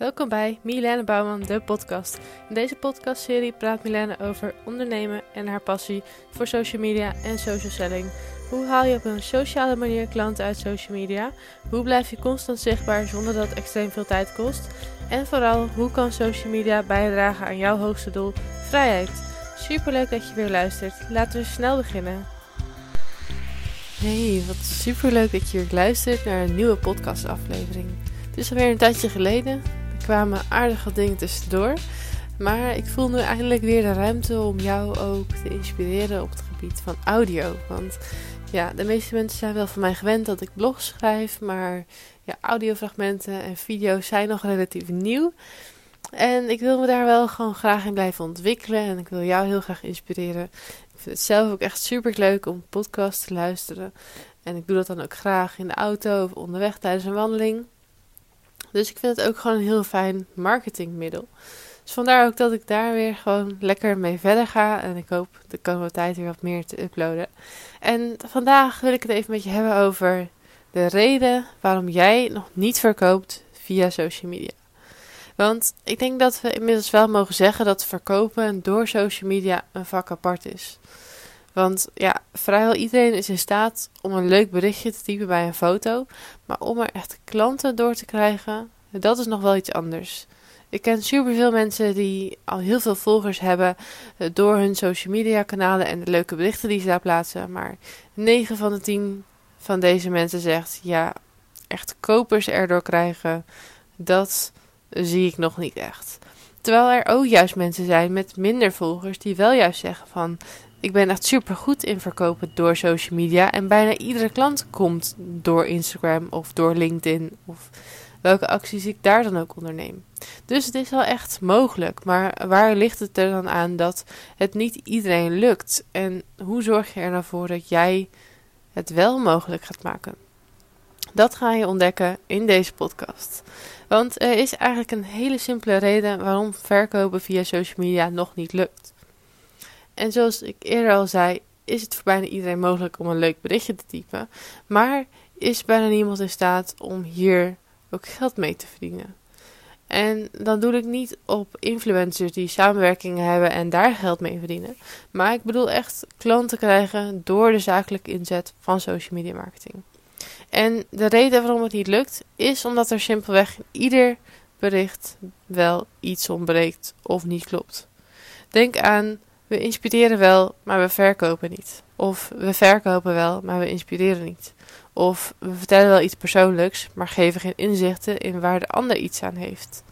Welkom bij Milene Bouwman, de podcast. In deze podcastserie praat Milene over ondernemen en haar passie voor social media en social selling. Hoe haal je op een sociale manier klanten uit social media? Hoe blijf je constant zichtbaar zonder dat het extreem veel tijd kost? En vooral, hoe kan social media bijdragen aan jouw hoogste doel, vrijheid? Superleuk dat je weer luistert. Laten we snel beginnen. Hey, wat superleuk dat je weer luistert naar een nieuwe podcastaflevering. Het is alweer een tijdje geleden kwamen aardige dingen tussendoor. Maar ik voel nu eindelijk weer de ruimte om jou ook te inspireren op het gebied van audio. Want ja, de meeste mensen zijn wel van mij gewend dat ik blogs schrijf. Maar ja, audiofragmenten en video's zijn nog relatief nieuw. En ik wil me daar wel gewoon graag in blijven ontwikkelen. En ik wil jou heel graag inspireren. Ik vind het zelf ook echt super leuk om podcasts te luisteren. En ik doe dat dan ook graag in de auto of onderweg tijdens een wandeling. Dus ik vind het ook gewoon een heel fijn marketingmiddel. Dus vandaar ook dat ik daar weer gewoon lekker mee verder ga. En ik hoop de komende tijd weer wat meer te uploaden. En vandaag wil ik het even met je hebben over de reden waarom jij nog niet verkoopt via social media. Want ik denk dat we inmiddels wel mogen zeggen dat verkopen door social media een vak apart is. Want ja, vrijwel iedereen is in staat om een leuk berichtje te typen bij een foto. Maar om er echt klanten door te krijgen, dat is nog wel iets anders. Ik ken superveel mensen die al heel veel volgers hebben eh, door hun social media kanalen en de leuke berichten die ze daar plaatsen. Maar 9 van de 10 van deze mensen zegt ja, echt kopers erdoor krijgen, dat zie ik nog niet echt. Terwijl er ook juist mensen zijn met minder volgers die wel juist zeggen van ik ben echt super goed in verkopen door social media. En bijna iedere klant komt door Instagram of door LinkedIn. Of welke acties ik daar dan ook onderneem. Dus het is wel echt mogelijk. Maar waar ligt het er dan aan dat het niet iedereen lukt? En hoe zorg je er nou voor dat jij het wel mogelijk gaat maken? Dat ga je ontdekken in deze podcast. Want er is eigenlijk een hele simpele reden waarom verkopen via social media nog niet lukt. En zoals ik eerder al zei, is het voor bijna iedereen mogelijk om een leuk berichtje te typen. Maar is bijna niemand in staat om hier ook geld mee te verdienen. En dan doe ik niet op influencers die samenwerkingen hebben en daar geld mee verdienen. Maar ik bedoel echt klanten krijgen door de zakelijke inzet van social media marketing. En de reden waarom het niet lukt, is omdat er simpelweg in ieder bericht wel iets ontbreekt of niet klopt. Denk aan we inspireren wel, maar we verkopen niet. Of we verkopen wel, maar we inspireren niet. Of we vertellen wel iets persoonlijks, maar geven geen inzichten in waar de ander iets aan heeft.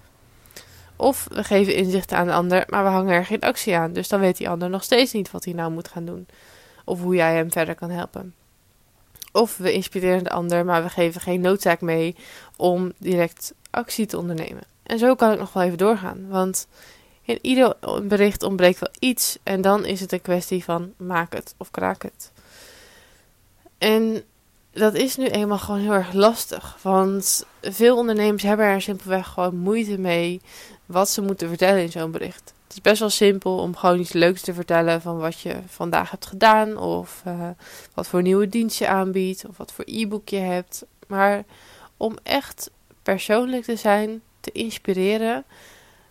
Of we geven inzichten aan de ander, maar we hangen er geen actie aan. Dus dan weet die ander nog steeds niet wat hij nou moet gaan doen. Of hoe jij hem verder kan helpen. Of we inspireren de ander, maar we geven geen noodzaak mee om direct actie te ondernemen. En zo kan ik nog wel even doorgaan. Want in ieder bericht ontbreekt wel iets en dan is het een kwestie van maak het of kraak het. En dat is nu eenmaal gewoon heel erg lastig, want veel ondernemers hebben er simpelweg gewoon moeite mee wat ze moeten vertellen in zo'n bericht. Het is best wel simpel om gewoon iets leuks te vertellen van wat je vandaag hebt gedaan, of uh, wat voor nieuwe dienst je aanbiedt, of wat voor e-book je hebt. Maar om echt persoonlijk te zijn, te inspireren,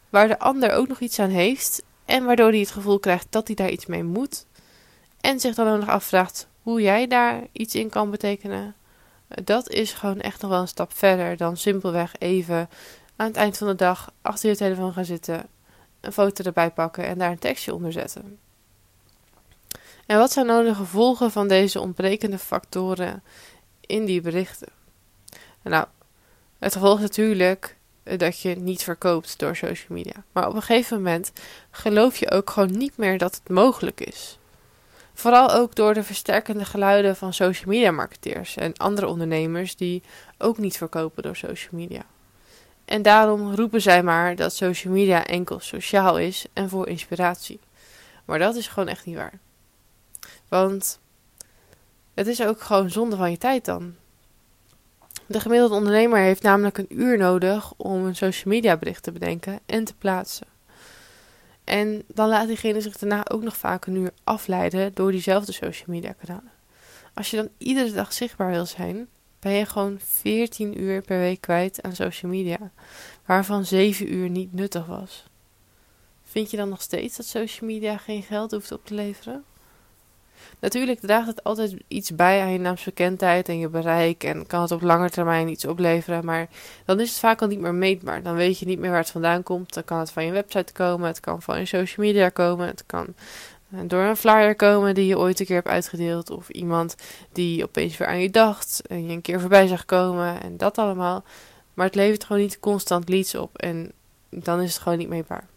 waar de ander ook nog iets aan heeft en waardoor hij het gevoel krijgt dat hij daar iets mee moet en zich dan ook nog afvraagt hoe jij daar iets in kan betekenen. Dat is gewoon echt nog wel een stap verder dan simpelweg even aan het eind van de dag achter je telefoon gaan zitten, een foto erbij pakken en daar een tekstje onder zetten. En wat zijn nou de gevolgen van deze ontbrekende factoren in die berichten? Nou, het gevolg is natuurlijk dat je niet verkoopt door social media. Maar op een gegeven moment geloof je ook gewoon niet meer dat het mogelijk is. Vooral ook door de versterkende geluiden van social media marketeers en andere ondernemers die ook niet verkopen door social media. En daarom roepen zij maar dat social media enkel sociaal is en voor inspiratie. Maar dat is gewoon echt niet waar. Want het is ook gewoon zonde van je tijd dan. De gemiddelde ondernemer heeft namelijk een uur nodig om een social media bericht te bedenken en te plaatsen. En dan laat diegene zich daarna ook nog vaak een uur afleiden door diezelfde social media kanalen. Als je dan iedere dag zichtbaar wil zijn, ben je gewoon 14 uur per week kwijt aan social media, waarvan 7 uur niet nuttig was. Vind je dan nog steeds dat social media geen geld hoeft op te leveren? Natuurlijk draagt het altijd iets bij aan je naamsbekendheid en je bereik en kan het op lange termijn iets opleveren, maar dan is het vaak al niet meer meetbaar. Dan weet je niet meer waar het vandaan komt. Dan kan het van je website komen, het kan van je social media komen, het kan eh, door een flyer komen die je ooit een keer hebt uitgedeeld of iemand die opeens weer aan je dacht en je een keer voorbij zag komen en dat allemaal. Maar het levert gewoon niet constant leads op en dan is het gewoon niet meetbaar.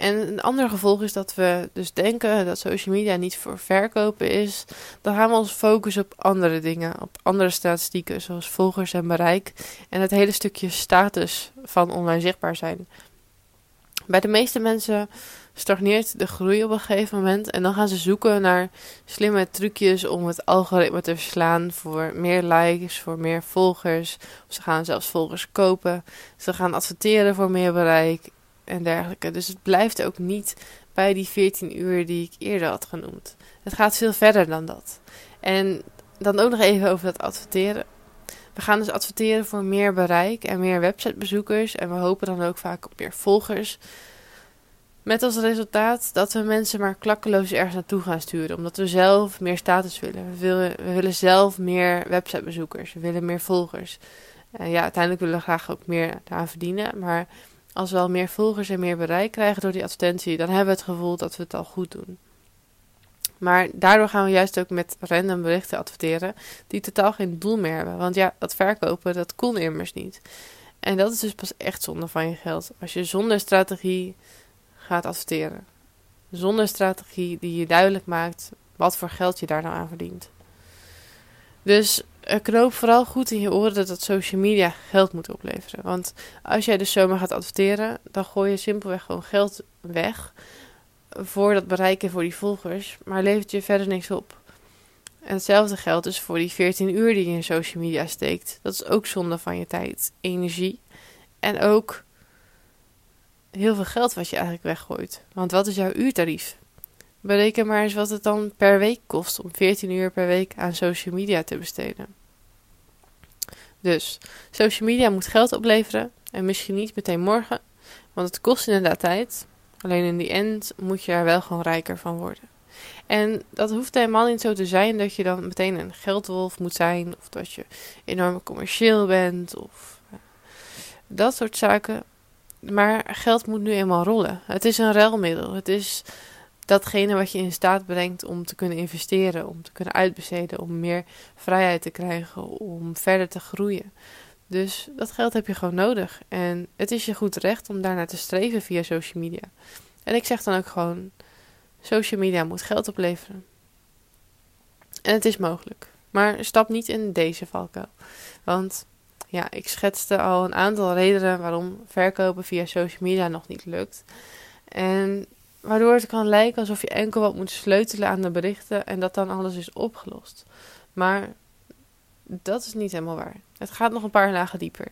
En een ander gevolg is dat we dus denken dat social media niet voor verkopen is. Dan gaan we ons focussen op andere dingen, op andere statistieken, zoals volgers en bereik. En het hele stukje status van online zichtbaar zijn. Bij de meeste mensen stagneert de groei op een gegeven moment. En dan gaan ze zoeken naar slimme trucjes om het algoritme te verslaan voor meer likes, voor meer volgers. Ze gaan zelfs volgers kopen. Ze gaan adverteren voor meer bereik en dergelijke. Dus het blijft ook niet bij die 14 uur die ik eerder had genoemd. Het gaat veel verder dan dat. En dan ook nog even over dat adverteren. We gaan dus adverteren voor meer bereik en meer websitebezoekers. En we hopen dan ook vaak op meer volgers. Met als resultaat dat we mensen maar klakkeloos ergens naartoe gaan sturen. Omdat we zelf meer status willen. We willen, we willen zelf meer websitebezoekers. We willen meer volgers. Uh, ja, uiteindelijk willen we graag ook meer daaraan verdienen. Maar als we al meer volgers en meer bereik krijgen door die advertentie, dan hebben we het gevoel dat we het al goed doen. Maar daardoor gaan we juist ook met random berichten adverteren die totaal geen doel meer hebben. Want ja, dat verkopen, dat kon immers niet. En dat is dus pas echt zonde van je geld. Als je zonder strategie gaat adverteren. Zonder strategie die je duidelijk maakt wat voor geld je daar nou aan verdient. Dus knoop vooral goed in je oren dat dat social media geld moet opleveren. Want als jij dus zomaar gaat adverteren, dan gooi je simpelweg gewoon geld weg voor dat bereiken voor die volgers, maar levert je verder niks op. En hetzelfde geldt dus voor die 14 uur die je in social media steekt. Dat is ook zonde van je tijd, energie en ook heel veel geld wat je eigenlijk weggooit. Want wat is jouw uurtarief? Bereken maar eens wat het dan per week kost om 14 uur per week aan social media te besteden. Dus social media moet geld opleveren en misschien niet meteen morgen, want het kost inderdaad tijd. Alleen in die end moet je er wel gewoon rijker van worden. En dat hoeft helemaal niet zo te zijn dat je dan meteen een geldwolf moet zijn, of dat je enorm commercieel bent, of eh, dat soort zaken. Maar geld moet nu eenmaal rollen. Het is een ruilmiddel. Het is datgene wat je in staat brengt om te kunnen investeren, om te kunnen uitbesteden, om meer vrijheid te krijgen, om verder te groeien. Dus dat geld heb je gewoon nodig. En het is je goed recht om daarnaar te streven via social media. En ik zeg dan ook gewoon: social media moet geld opleveren. En het is mogelijk. Maar stap niet in deze valkuil. Want ja, ik schetste al een aantal redenen waarom verkopen via social media nog niet lukt. En waardoor het kan lijken alsof je enkel wat moet sleutelen aan de berichten en dat dan alles is opgelost. Maar dat is niet helemaal waar. Het gaat nog een paar lagen dieper.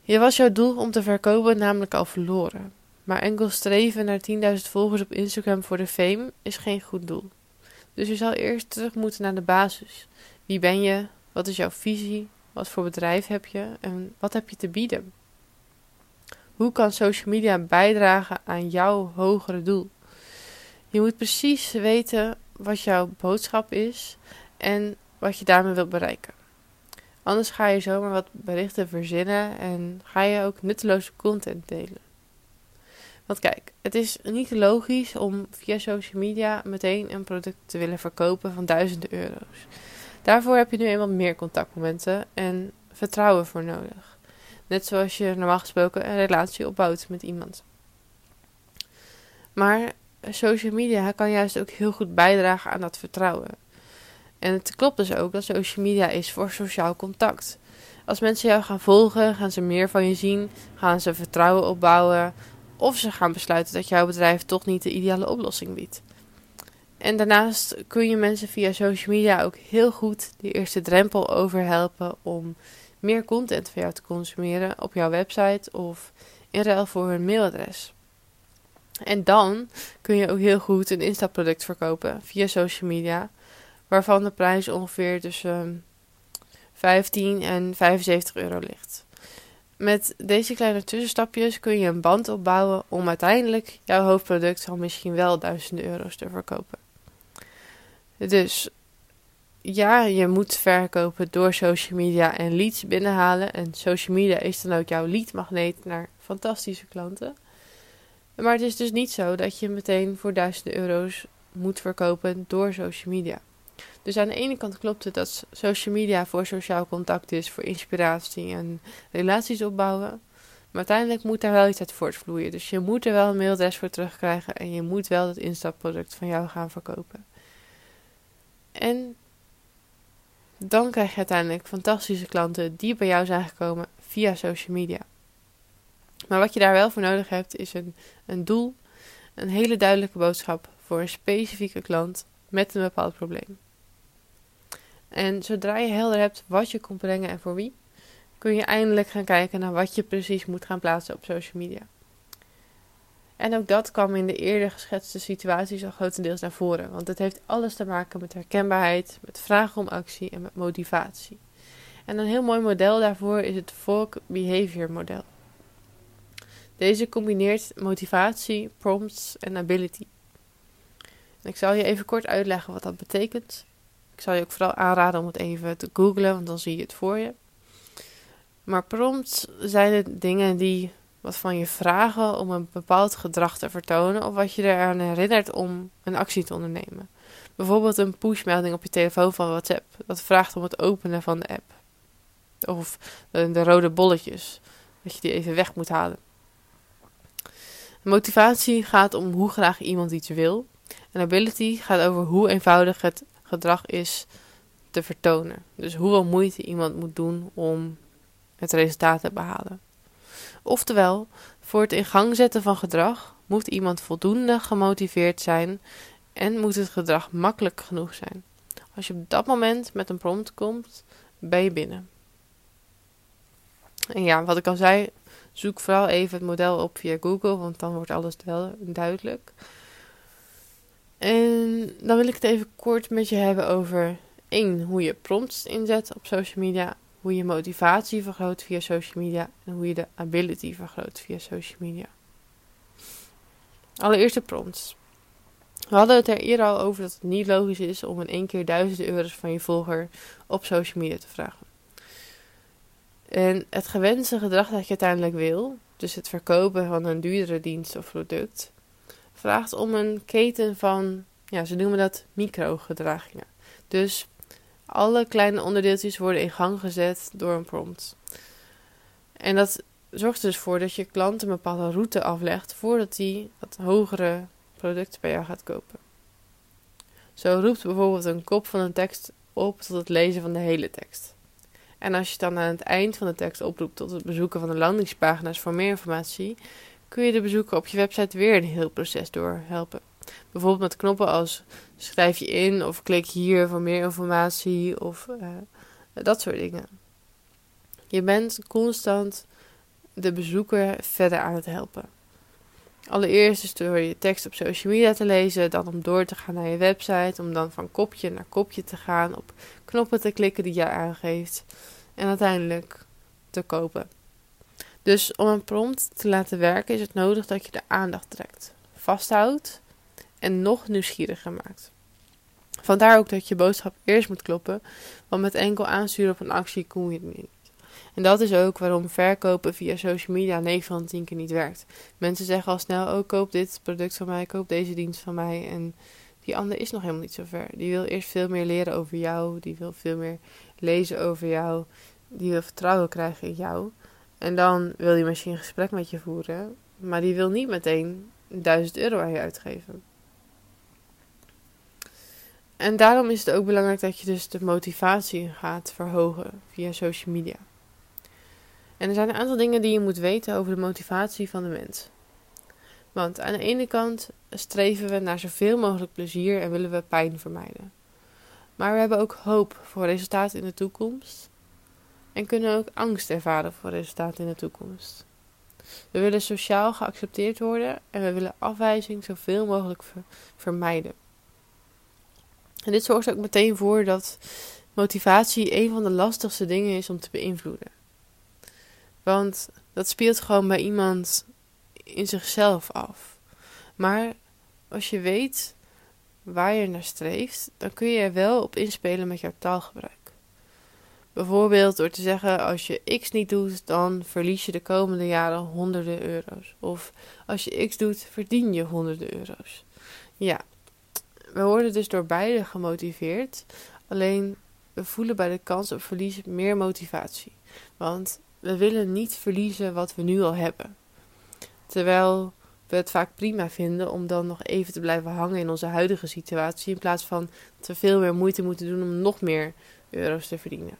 Je was jouw doel om te verkopen namelijk al verloren. Maar enkel streven naar 10.000 volgers op Instagram voor de fame is geen goed doel. Dus je zal eerst terug moeten naar de basis. Wie ben je? Wat is jouw visie? Wat voor bedrijf heb je? En wat heb je te bieden? Hoe kan social media bijdragen aan jouw hogere doel? Je moet precies weten wat jouw boodschap is en wat je daarmee wilt bereiken. Anders ga je zomaar wat berichten verzinnen en ga je ook nutteloze content delen. Want kijk, het is niet logisch om via social media meteen een product te willen verkopen van duizenden euro's. Daarvoor heb je nu eenmaal meer contactmomenten en vertrouwen voor nodig. Net zoals je normaal gesproken een relatie opbouwt met iemand. Maar social media kan juist ook heel goed bijdragen aan dat vertrouwen. En het klopt dus ook dat social media is voor sociaal contact. Als mensen jou gaan volgen, gaan ze meer van je zien, gaan ze vertrouwen opbouwen, of ze gaan besluiten dat jouw bedrijf toch niet de ideale oplossing biedt. En daarnaast kun je mensen via social media ook heel goed de eerste drempel overhelpen om meer content van jou te consumeren op jouw website of in ruil voor hun mailadres. En dan kun je ook heel goed een instapproduct verkopen via social media, waarvan de prijs ongeveer tussen 15 en 75 euro ligt. Met deze kleine tussenstapjes kun je een band opbouwen om uiteindelijk jouw hoofdproduct van misschien wel duizenden euro's te verkopen. Dus ja, je moet verkopen door social media en leads binnenhalen. En social media is dan ook jouw leadmagneet naar fantastische klanten. Maar het is dus niet zo dat je meteen voor duizenden euro's moet verkopen door social media. Dus aan de ene kant klopt het dat social media voor sociaal contact is, voor inspiratie en relaties opbouwen. Maar uiteindelijk moet daar wel iets uit voortvloeien. Dus je moet er wel een mailadres voor terugkrijgen en je moet wel het instapproduct van jou gaan verkopen. En dan krijg je uiteindelijk fantastische klanten die bij jou zijn gekomen via social media. Maar wat je daar wel voor nodig hebt, is een, een doel, een hele duidelijke boodschap voor een specifieke klant met een bepaald probleem. En zodra je helder hebt wat je komt brengen en voor wie, kun je eindelijk gaan kijken naar wat je precies moet gaan plaatsen op social media. En ook dat kwam in de eerder geschetste situaties al grotendeels naar voren, want het heeft alles te maken met herkenbaarheid, met vragen om actie en met motivatie. En een heel mooi model daarvoor is het Folk Behavior model. Deze combineert motivatie, prompts en ability. ik zal je even kort uitleggen wat dat betekent. Ik zal je ook vooral aanraden om het even te googlen, want dan zie je het voor je. Maar prompts zijn het dingen die wat van je vragen om een bepaald gedrag te vertonen of wat je eraan herinnert om een actie te ondernemen. Bijvoorbeeld een pushmelding op je telefoon van WhatsApp. Dat vraagt om het openen van de app. Of de rode bolletjes. Dat je die even weg moet halen. Motivatie gaat om hoe graag iemand iets wil. En ability gaat over hoe eenvoudig het gedrag is te vertonen. Dus hoeveel moeite iemand moet doen om het resultaat te behalen. Oftewel, voor het in gang zetten van gedrag moet iemand voldoende gemotiveerd zijn en moet het gedrag makkelijk genoeg zijn. Als je op dat moment met een prompt komt, ben je binnen. En ja, wat ik al zei, zoek vooral even het model op via Google, want dan wordt alles wel duidelijk. En dan wil ik het even kort met je hebben over één, hoe je prompts inzet op social media hoe je motivatie vergroot via social media en hoe je de ability vergroot via social media. Allereerst de. We hadden het er eerder al over dat het niet logisch is om in één keer duizenden euro's van je volger op social media te vragen. En het gewenste gedrag dat je uiteindelijk wil, dus het verkopen van een duurdere dienst of product, vraagt om een keten van, ja, ze noemen dat microgedragingen. Dus alle kleine onderdeeltjes worden in gang gezet door een prompt. En dat zorgt dus voor dat je klant een bepaalde route aflegt voordat hij wat hogere producten bij jou gaat kopen. Zo roept bijvoorbeeld een kop van een tekst op tot het lezen van de hele tekst. En als je dan aan het eind van de tekst oproept tot het bezoeken van de landingspagina's voor meer informatie, kun je de bezoeker op je website weer een heel proces doorhelpen. Bijvoorbeeld met knoppen als schrijf je in of klik hier voor meer informatie of uh, dat soort dingen. Je bent constant de bezoeker verder aan het helpen. Allereerst is door je tekst op social media te lezen, dan om door te gaan naar je website, om dan van kopje naar kopje te gaan, op knoppen te klikken die jij aangeeft en uiteindelijk te kopen. Dus om een prompt te laten werken is het nodig dat je de aandacht trekt, vasthoudt en nog nieuwsgieriger maakt. Vandaar ook dat je boodschap eerst moet kloppen, want met enkel aansturen op een actie kom je er niet. En dat is ook waarom verkopen via social media 9 van 10 keer niet werkt. Mensen zeggen al snel: Oh, koop dit product van mij, koop deze dienst van mij. En die ander is nog helemaal niet zo ver. Die wil eerst veel meer leren over jou, die wil veel meer lezen over jou, die wil vertrouwen krijgen in jou. En dan wil hij misschien een gesprek met je voeren, maar die wil niet meteen 1000 euro aan je uitgeven. En daarom is het ook belangrijk dat je dus de motivatie gaat verhogen via social media. En er zijn een aantal dingen die je moet weten over de motivatie van de mens. Want aan de ene kant streven we naar zoveel mogelijk plezier en willen we pijn vermijden. Maar we hebben ook hoop voor resultaten in de toekomst. En kunnen ook angst ervaren voor resultaten in de toekomst. We willen sociaal geaccepteerd worden en we willen afwijzing zoveel mogelijk vermijden. En dit zorgt ook meteen voor dat motivatie een van de lastigste dingen is om te beïnvloeden. Want dat speelt gewoon bij iemand in zichzelf af. Maar als je weet waar je naar streeft, dan kun je er wel op inspelen met jouw taalgebruik. Bijvoorbeeld door te zeggen: als je X niet doet, dan verlies je de komende jaren honderden euro's. Of als je X doet, verdien je honderden euro's. Ja, we worden dus door beide gemotiveerd. Alleen we voelen bij de kans op verlies meer motivatie. Want we willen niet verliezen wat we nu al hebben. Terwijl we het vaak prima vinden om dan nog even te blijven hangen in onze huidige situatie. In plaats van dat we veel meer moeite moeten doen om nog meer euro's te verdienen.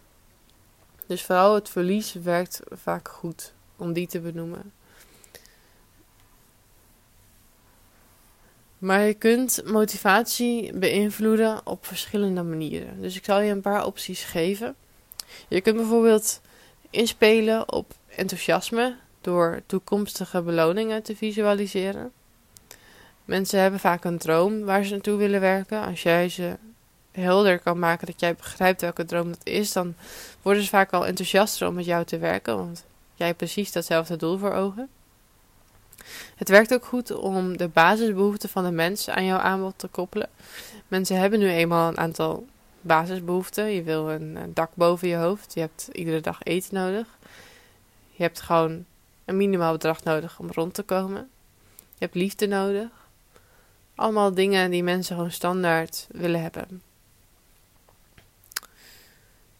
Dus vooral het verlies werkt vaak goed om die te benoemen. Maar je kunt motivatie beïnvloeden op verschillende manieren. Dus ik zal je een paar opties geven. Je kunt bijvoorbeeld inspelen op enthousiasme door toekomstige beloningen te visualiseren. Mensen hebben vaak een droom waar ze naartoe willen werken. Als jij ze helder kan maken dat jij begrijpt welke droom dat is, dan worden ze vaak al enthousiaster om met jou te werken, want jij hebt precies datzelfde doel voor ogen. Het werkt ook goed om de basisbehoeften van de mens aan jouw aanbod te koppelen. Mensen hebben nu eenmaal een aantal basisbehoeften. Je wil een, dak boven je hoofd. Je hebt iedere dag eten nodig. Je hebt gewoon een minimaal bedrag nodig om rond te komen. Je hebt liefde nodig. Allemaal dingen die mensen gewoon standaard willen hebben.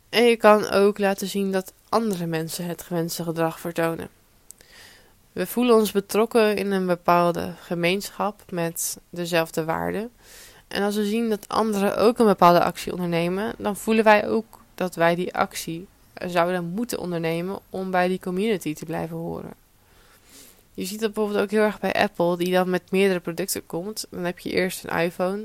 En je kan ook laten zien dat andere mensen het gewenste gedrag vertonen. We voelen ons betrokken in een bepaalde gemeenschap met dezelfde waarden. En als we zien dat anderen ook een bepaalde actie ondernemen, dan voelen wij ook dat wij die actie zouden moeten ondernemen om bij die community te blijven horen. Je ziet dat bijvoorbeeld ook heel erg bij Apple, die dan met meerdere producten komt. Dan heb je eerst een iPhone.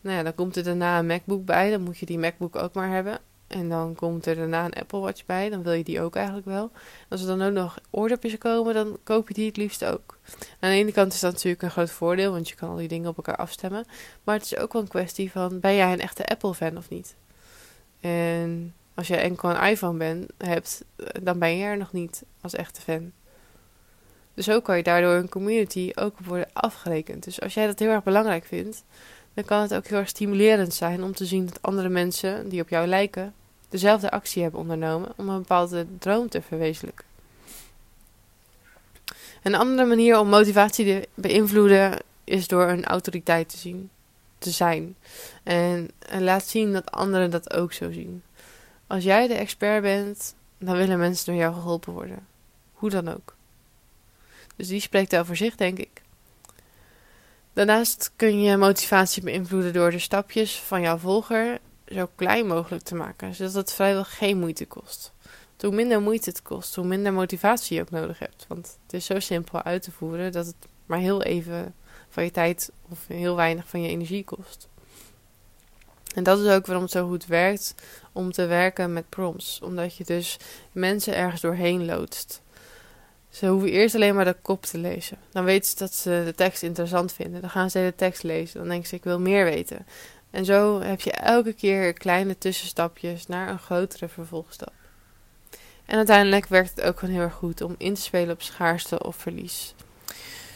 Nou ja, dan komt er daarna een MacBook bij. Dan moet je die MacBook ook maar hebben. En dan komt er daarna een Apple Watch bij. Dan wil je die ook eigenlijk wel. Als er dan ook nog oordopjes komen, dan koop je die het liefst ook. Aan de ene kant is dat natuurlijk een groot voordeel, want je kan al die dingen op elkaar afstemmen. Maar het is ook wel een kwestie van, ben jij een echte Apple-fan of niet? En als je enkel een iPhone bent, hebt, dan ben je er nog niet als echte fan. Dus ook kan je daardoor een community ook worden afgerekend. Dus als jij dat heel erg belangrijk vindt, dan kan het ook heel erg stimulerend zijn om te zien dat andere mensen die op jou lijken dezelfde actie hebben ondernomen om een bepaalde droom te verwezenlijken. Een andere manier om motivatie te beïnvloeden is door een autoriteit te zien, te zijn. En, laat zien dat anderen dat ook zo zien. Als jij de expert bent, dan willen mensen door jou geholpen worden. Hoe dan ook. Dus die spreekt over zich, denk ik. Daarnaast kun je motivatie beïnvloeden door de stapjes van jouw volger zo klein mogelijk te maken, zodat het vrijwel geen moeite kost. hoe minder moeite het kost, hoe minder motivatie je ook nodig hebt. Want het is zo simpel uit te voeren dat het maar heel even van je tijd of heel weinig van je energie kost. En dat is ook waarom het zo goed werkt om te werken met prompts. Omdat je dus mensen ergens doorheen loodst. Ze hoeven eerst alleen maar de kop te lezen. Dan weten ze dat ze de tekst interessant vinden. Dan gaan ze de tekst lezen. Dan denken ze, ik wil meer weten. En zo heb je elke keer kleine tussenstapjes naar een grotere vervolgstap. En uiteindelijk werkt het ook gewoon heel erg goed om in te spelen op schaarste of verlies.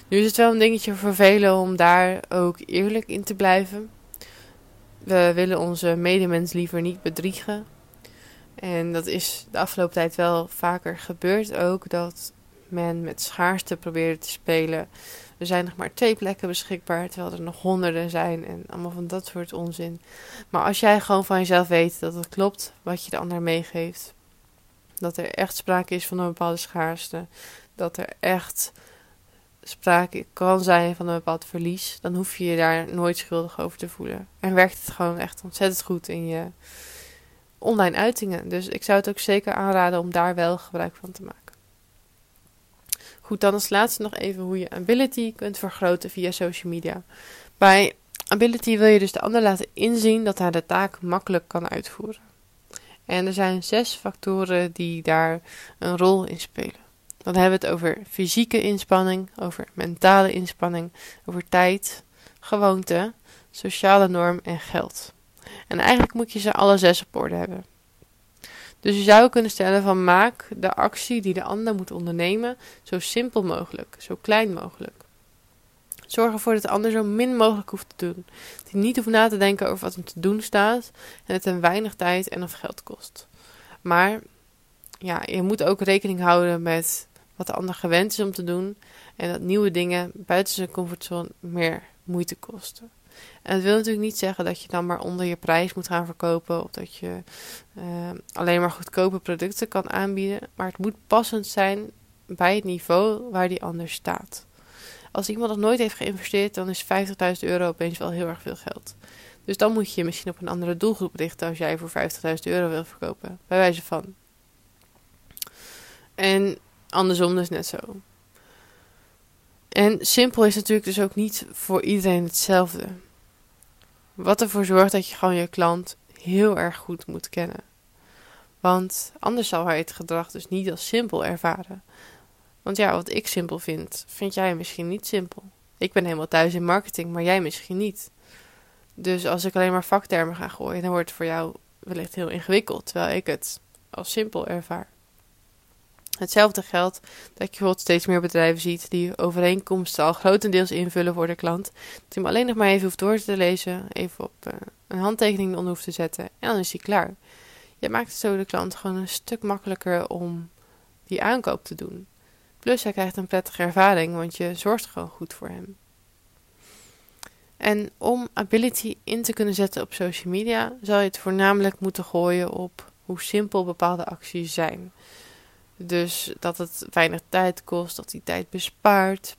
Nu is het wel een dingetje voor velen om daar ook eerlijk in te blijven. We willen onze medemens liever niet bedriegen. En dat is de afgelopen tijd wel vaker gebeurd ook. Dat men met schaarste probeerde te spelen. Er zijn nog maar twee plekken beschikbaar, terwijl er nog honderden zijn en allemaal van dat soort onzin. Maar als jij gewoon van jezelf weet dat het klopt wat je de ander meegeeft, dat er echt sprake is van een bepaalde schaarste, dat er echt sprake kan zijn van een bepaald verlies, dan hoef je je daar nooit schuldig over te voelen. En werkt het gewoon echt ontzettend goed in je online uitingen. Dus ik zou het ook zeker aanraden om daar wel gebruik van te maken. Goed, dan als laatste nog even hoe je ability kunt vergroten via social media. Bij ability wil je dus de ander laten inzien dat hij de taak makkelijk kan uitvoeren. En er zijn zes factoren die daar een rol in spelen. Dan hebben we het over fysieke inspanning, over mentale inspanning, over tijd, gewoonte, sociale norm en geld. En eigenlijk moet je ze alle zes op orde hebben. Dus je zou kunnen stellen van maak de actie die de ander moet ondernemen zo simpel mogelijk, zo klein mogelijk. Zorg ervoor dat de ander zo min mogelijk hoeft te doen. Dat hij niet hoeft na te denken over wat hem te doen staat en het hem weinig tijd en of geld kost. Maar ja, je moet ook rekening houden met wat de ander gewend is om te doen en dat nieuwe dingen buiten zijn comfortzone meer moeite kosten. En dat wil natuurlijk niet zeggen dat je dan maar onder je prijs moet gaan verkopen of dat je uh, alleen maar goedkope producten kan aanbieden. Maar het moet passend zijn bij het niveau waar die ander staat. Als iemand nog nooit heeft geïnvesteerd, dan is 50.000 euro opeens wel heel erg veel geld. Dus dan moet je je misschien op een andere doelgroep richten als jij voor 50.000 euro wil verkopen. Bij wijze van. En andersom dus net zo. En simpel is natuurlijk dus ook niet voor iedereen hetzelfde. Wat ervoor zorgt dat je gewoon je klant heel erg goed moet kennen. Want anders zal hij het gedrag dus niet als simpel ervaren. Want ja, wat ik simpel vind, vind jij misschien niet simpel. Ik ben helemaal thuis in marketing, maar jij misschien niet. Dus als ik alleen maar vaktermen ga gooien, dan wordt het voor jou wellicht heel ingewikkeld, terwijl ik het als simpel ervaar. Hetzelfde geldt dat je bijvoorbeeld steeds meer bedrijven ziet die overeenkomsten al grotendeels invullen voor de klant. Dat hij hem alleen nog maar even hoeft door te lezen, even op uh, een handtekening onder hoeft te zetten en dan is hij klaar. Je maakt het zo de klant gewoon een stuk makkelijker om die aankoop te doen. Plus hij krijgt een prettige ervaring, want je zorgt gewoon goed voor hem. En om ability in te kunnen zetten op social media, zal je het voornamelijk moeten gooien op hoe simpel bepaalde acties zijn. Dus dat het weinig tijd kost, dat die tijd bespaart.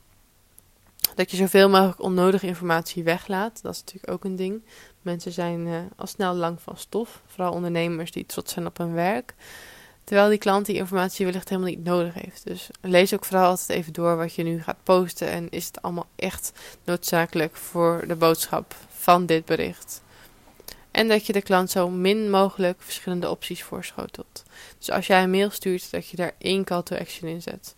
Dat je zoveel mogelijk onnodige informatie weglaat. Dat is natuurlijk ook een ding. Mensen zijn uh, al snel lang van stof. Vooral ondernemers die trots zijn op hun werk. Terwijl die klant die informatie wellicht helemaal niet nodig heeft. Dus lees ook vooral altijd even door wat je nu gaat posten. En is het allemaal echt noodzakelijk voor de boodschap van dit bericht. En dat je de klant zo min mogelijk verschillende opties voorschotelt. Dus als jij een mail stuurt, dat je daar één call to action in zet.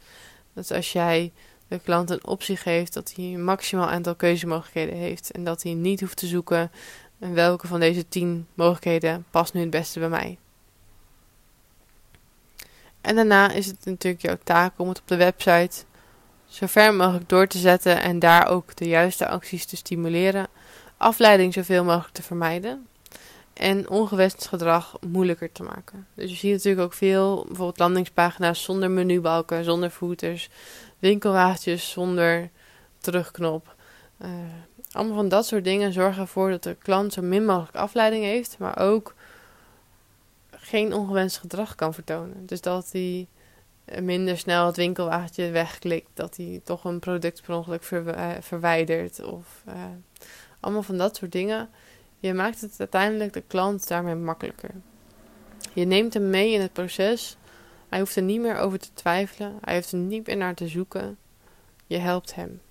Dat als jij de klant een optie geeft, dat hij een maximaal aantal keuzemogelijkheden heeft. En dat hij niet hoeft te zoeken en welke van deze tien mogelijkheden past nu het beste bij mij. En daarna is het natuurlijk jouw taak om het op de website zo ver mogelijk door te zetten en daar ook de juiste acties te stimuleren. Afleiding zoveel mogelijk te vermijden en ongewenst gedrag moeilijker te maken. Dus je ziet natuurlijk ook veel, bijvoorbeeld landingspagina's zonder menubalken, zonder footers, winkelwagentjes zonder terugknop. Uh, allemaal van dat soort dingen zorgen ervoor dat de klant zo min mogelijk afleiding heeft, maar ook geen ongewenst gedrag kan vertonen. Dus dat hij minder snel het winkelwagentje wegklikt, dat hij toch een product per ongeluk verwijdert of uh, allemaal van dat soort dingen je maakt het uiteindelijk de klant daarmee makkelijker. Je neemt hem mee in het proces. Hij hoeft er niet meer over te twijfelen. Hij hoeft er niet meer naar te zoeken. Je helpt hem.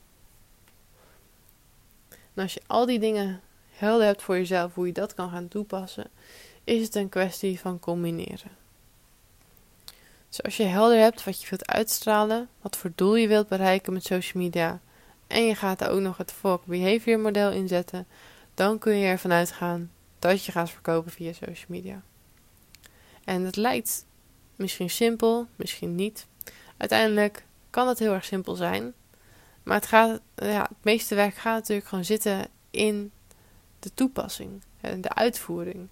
En als je al die dingen helder hebt voor jezelf, hoe je dat kan gaan toepassen, is het een kwestie van combineren. Dus als je helder hebt wat je wilt uitstralen, wat voor doel je wilt bereiken met social media, en je gaat er ook nog het Folk Behavior model inzetten, dan kun je ervan uitgaan dat je gaat verkopen via social media. En het lijkt misschien simpel, misschien niet. Uiteindelijk kan het heel erg simpel zijn. Maar het, gaat, ja, het meeste werk gaat natuurlijk gewoon zitten in de toepassing en de uitvoering.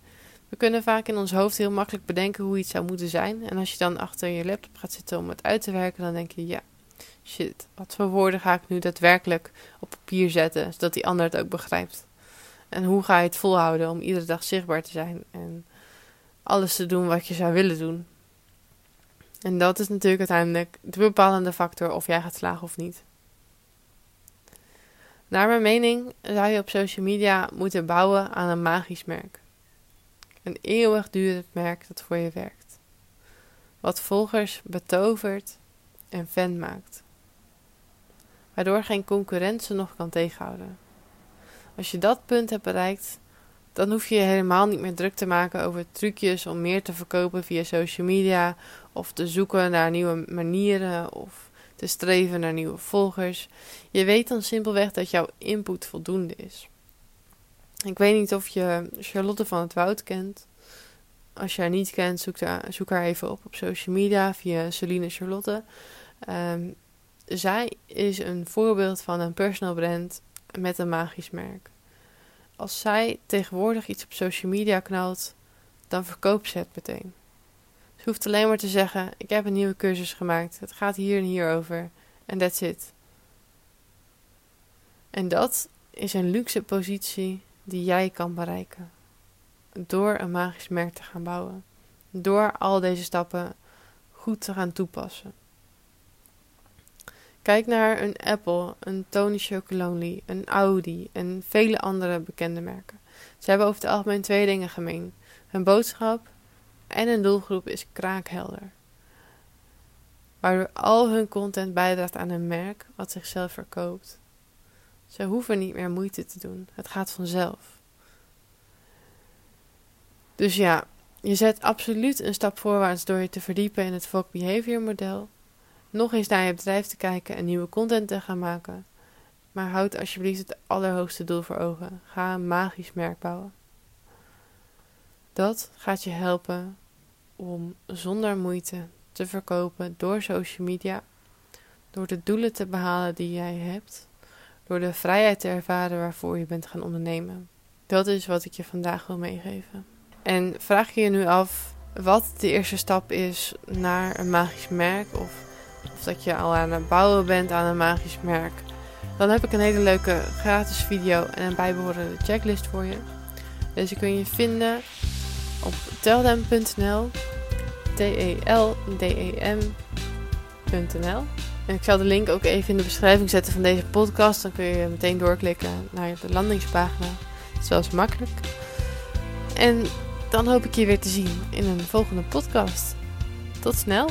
We kunnen vaak in ons hoofd heel makkelijk bedenken hoe iets zou moeten zijn. En als je dan achter je laptop gaat zitten om het uit te werken, dan denk je: ja, shit, wat voor woorden ga ik nu daadwerkelijk op papier zetten, zodat die ander het ook begrijpt. En hoe ga je het volhouden om iedere dag zichtbaar te zijn en alles te doen wat je zou willen doen? En dat is natuurlijk uiteindelijk de bepalende factor of jij gaat slagen of niet. Naar mijn mening zou je op social media moeten bouwen aan een magisch merk. Een eeuwigdurend merk dat voor je werkt. Wat volgers betovert en fan maakt. Waardoor geen concurrent ze nog kan tegenhouden. Als je dat punt hebt bereikt, dan hoef je je helemaal niet meer druk te maken over trucjes om meer te verkopen via social media of te zoeken naar nieuwe manieren of te streven naar nieuwe volgers. Je weet dan simpelweg dat jouw input voldoende is. Ik weet niet of je Charlotte van het Woud kent. Als je haar niet kent, zoek, haar, zoek haar even op op social media via Celine Charlotte. Um, zij is een voorbeeld van een personal brand met een magisch merk. Als zij tegenwoordig iets op social media knalt, dan verkoopt ze het meteen. Ze hoeft alleen maar te zeggen: Ik heb een nieuwe cursus gemaakt. Het gaat hier en hier over. En that's it. En dat is een luxe positie die jij kan bereiken. Door een magisch merk te gaan bouwen. Door al deze stappen goed te gaan toepassen. Kijk naar een Apple, een Tony Chocolonely, een Audi en vele andere bekende merken. Ze hebben over het algemeen twee dingen gemeen. Hun boodschap en hun doelgroep is kraakhelder. Waardoor al hun content bijdraagt aan een merk wat zichzelf verkoopt. Ze hoeven niet meer moeite te doen. Het gaat vanzelf. Dus ja, je zet absoluut een stap voorwaarts door je te verdiepen in het Folk Behavior model nog eens naar je bedrijf te kijken en nieuwe content te gaan maken. Maar houd alsjeblieft het allerhoogste doel voor ogen. Ga een magisch merk bouwen. Dat gaat je helpen om zonder moeite te verkopen door social media, door de doelen te behalen die jij hebt, door de vrijheid te ervaren waarvoor je bent gaan ondernemen. Dat is wat ik je vandaag wil meegeven. En vraag je je nu af wat de eerste stap is naar een magisch merk of of dat je al aan het bouwen bent aan een magisch merk, dan heb ik een hele leuke gratis video en een bijbehorende checklist voor je. Deze kun je vinden op teldem.nl, T-E-L-D-E-M.nl. En ik zal de link ook even in de beschrijving zetten van deze podcast. Dan kun je meteen doorklikken naar de landingspagina. Het is wel eens makkelijk. En dan hoop ik je weer te zien in een volgende podcast. Tot snel!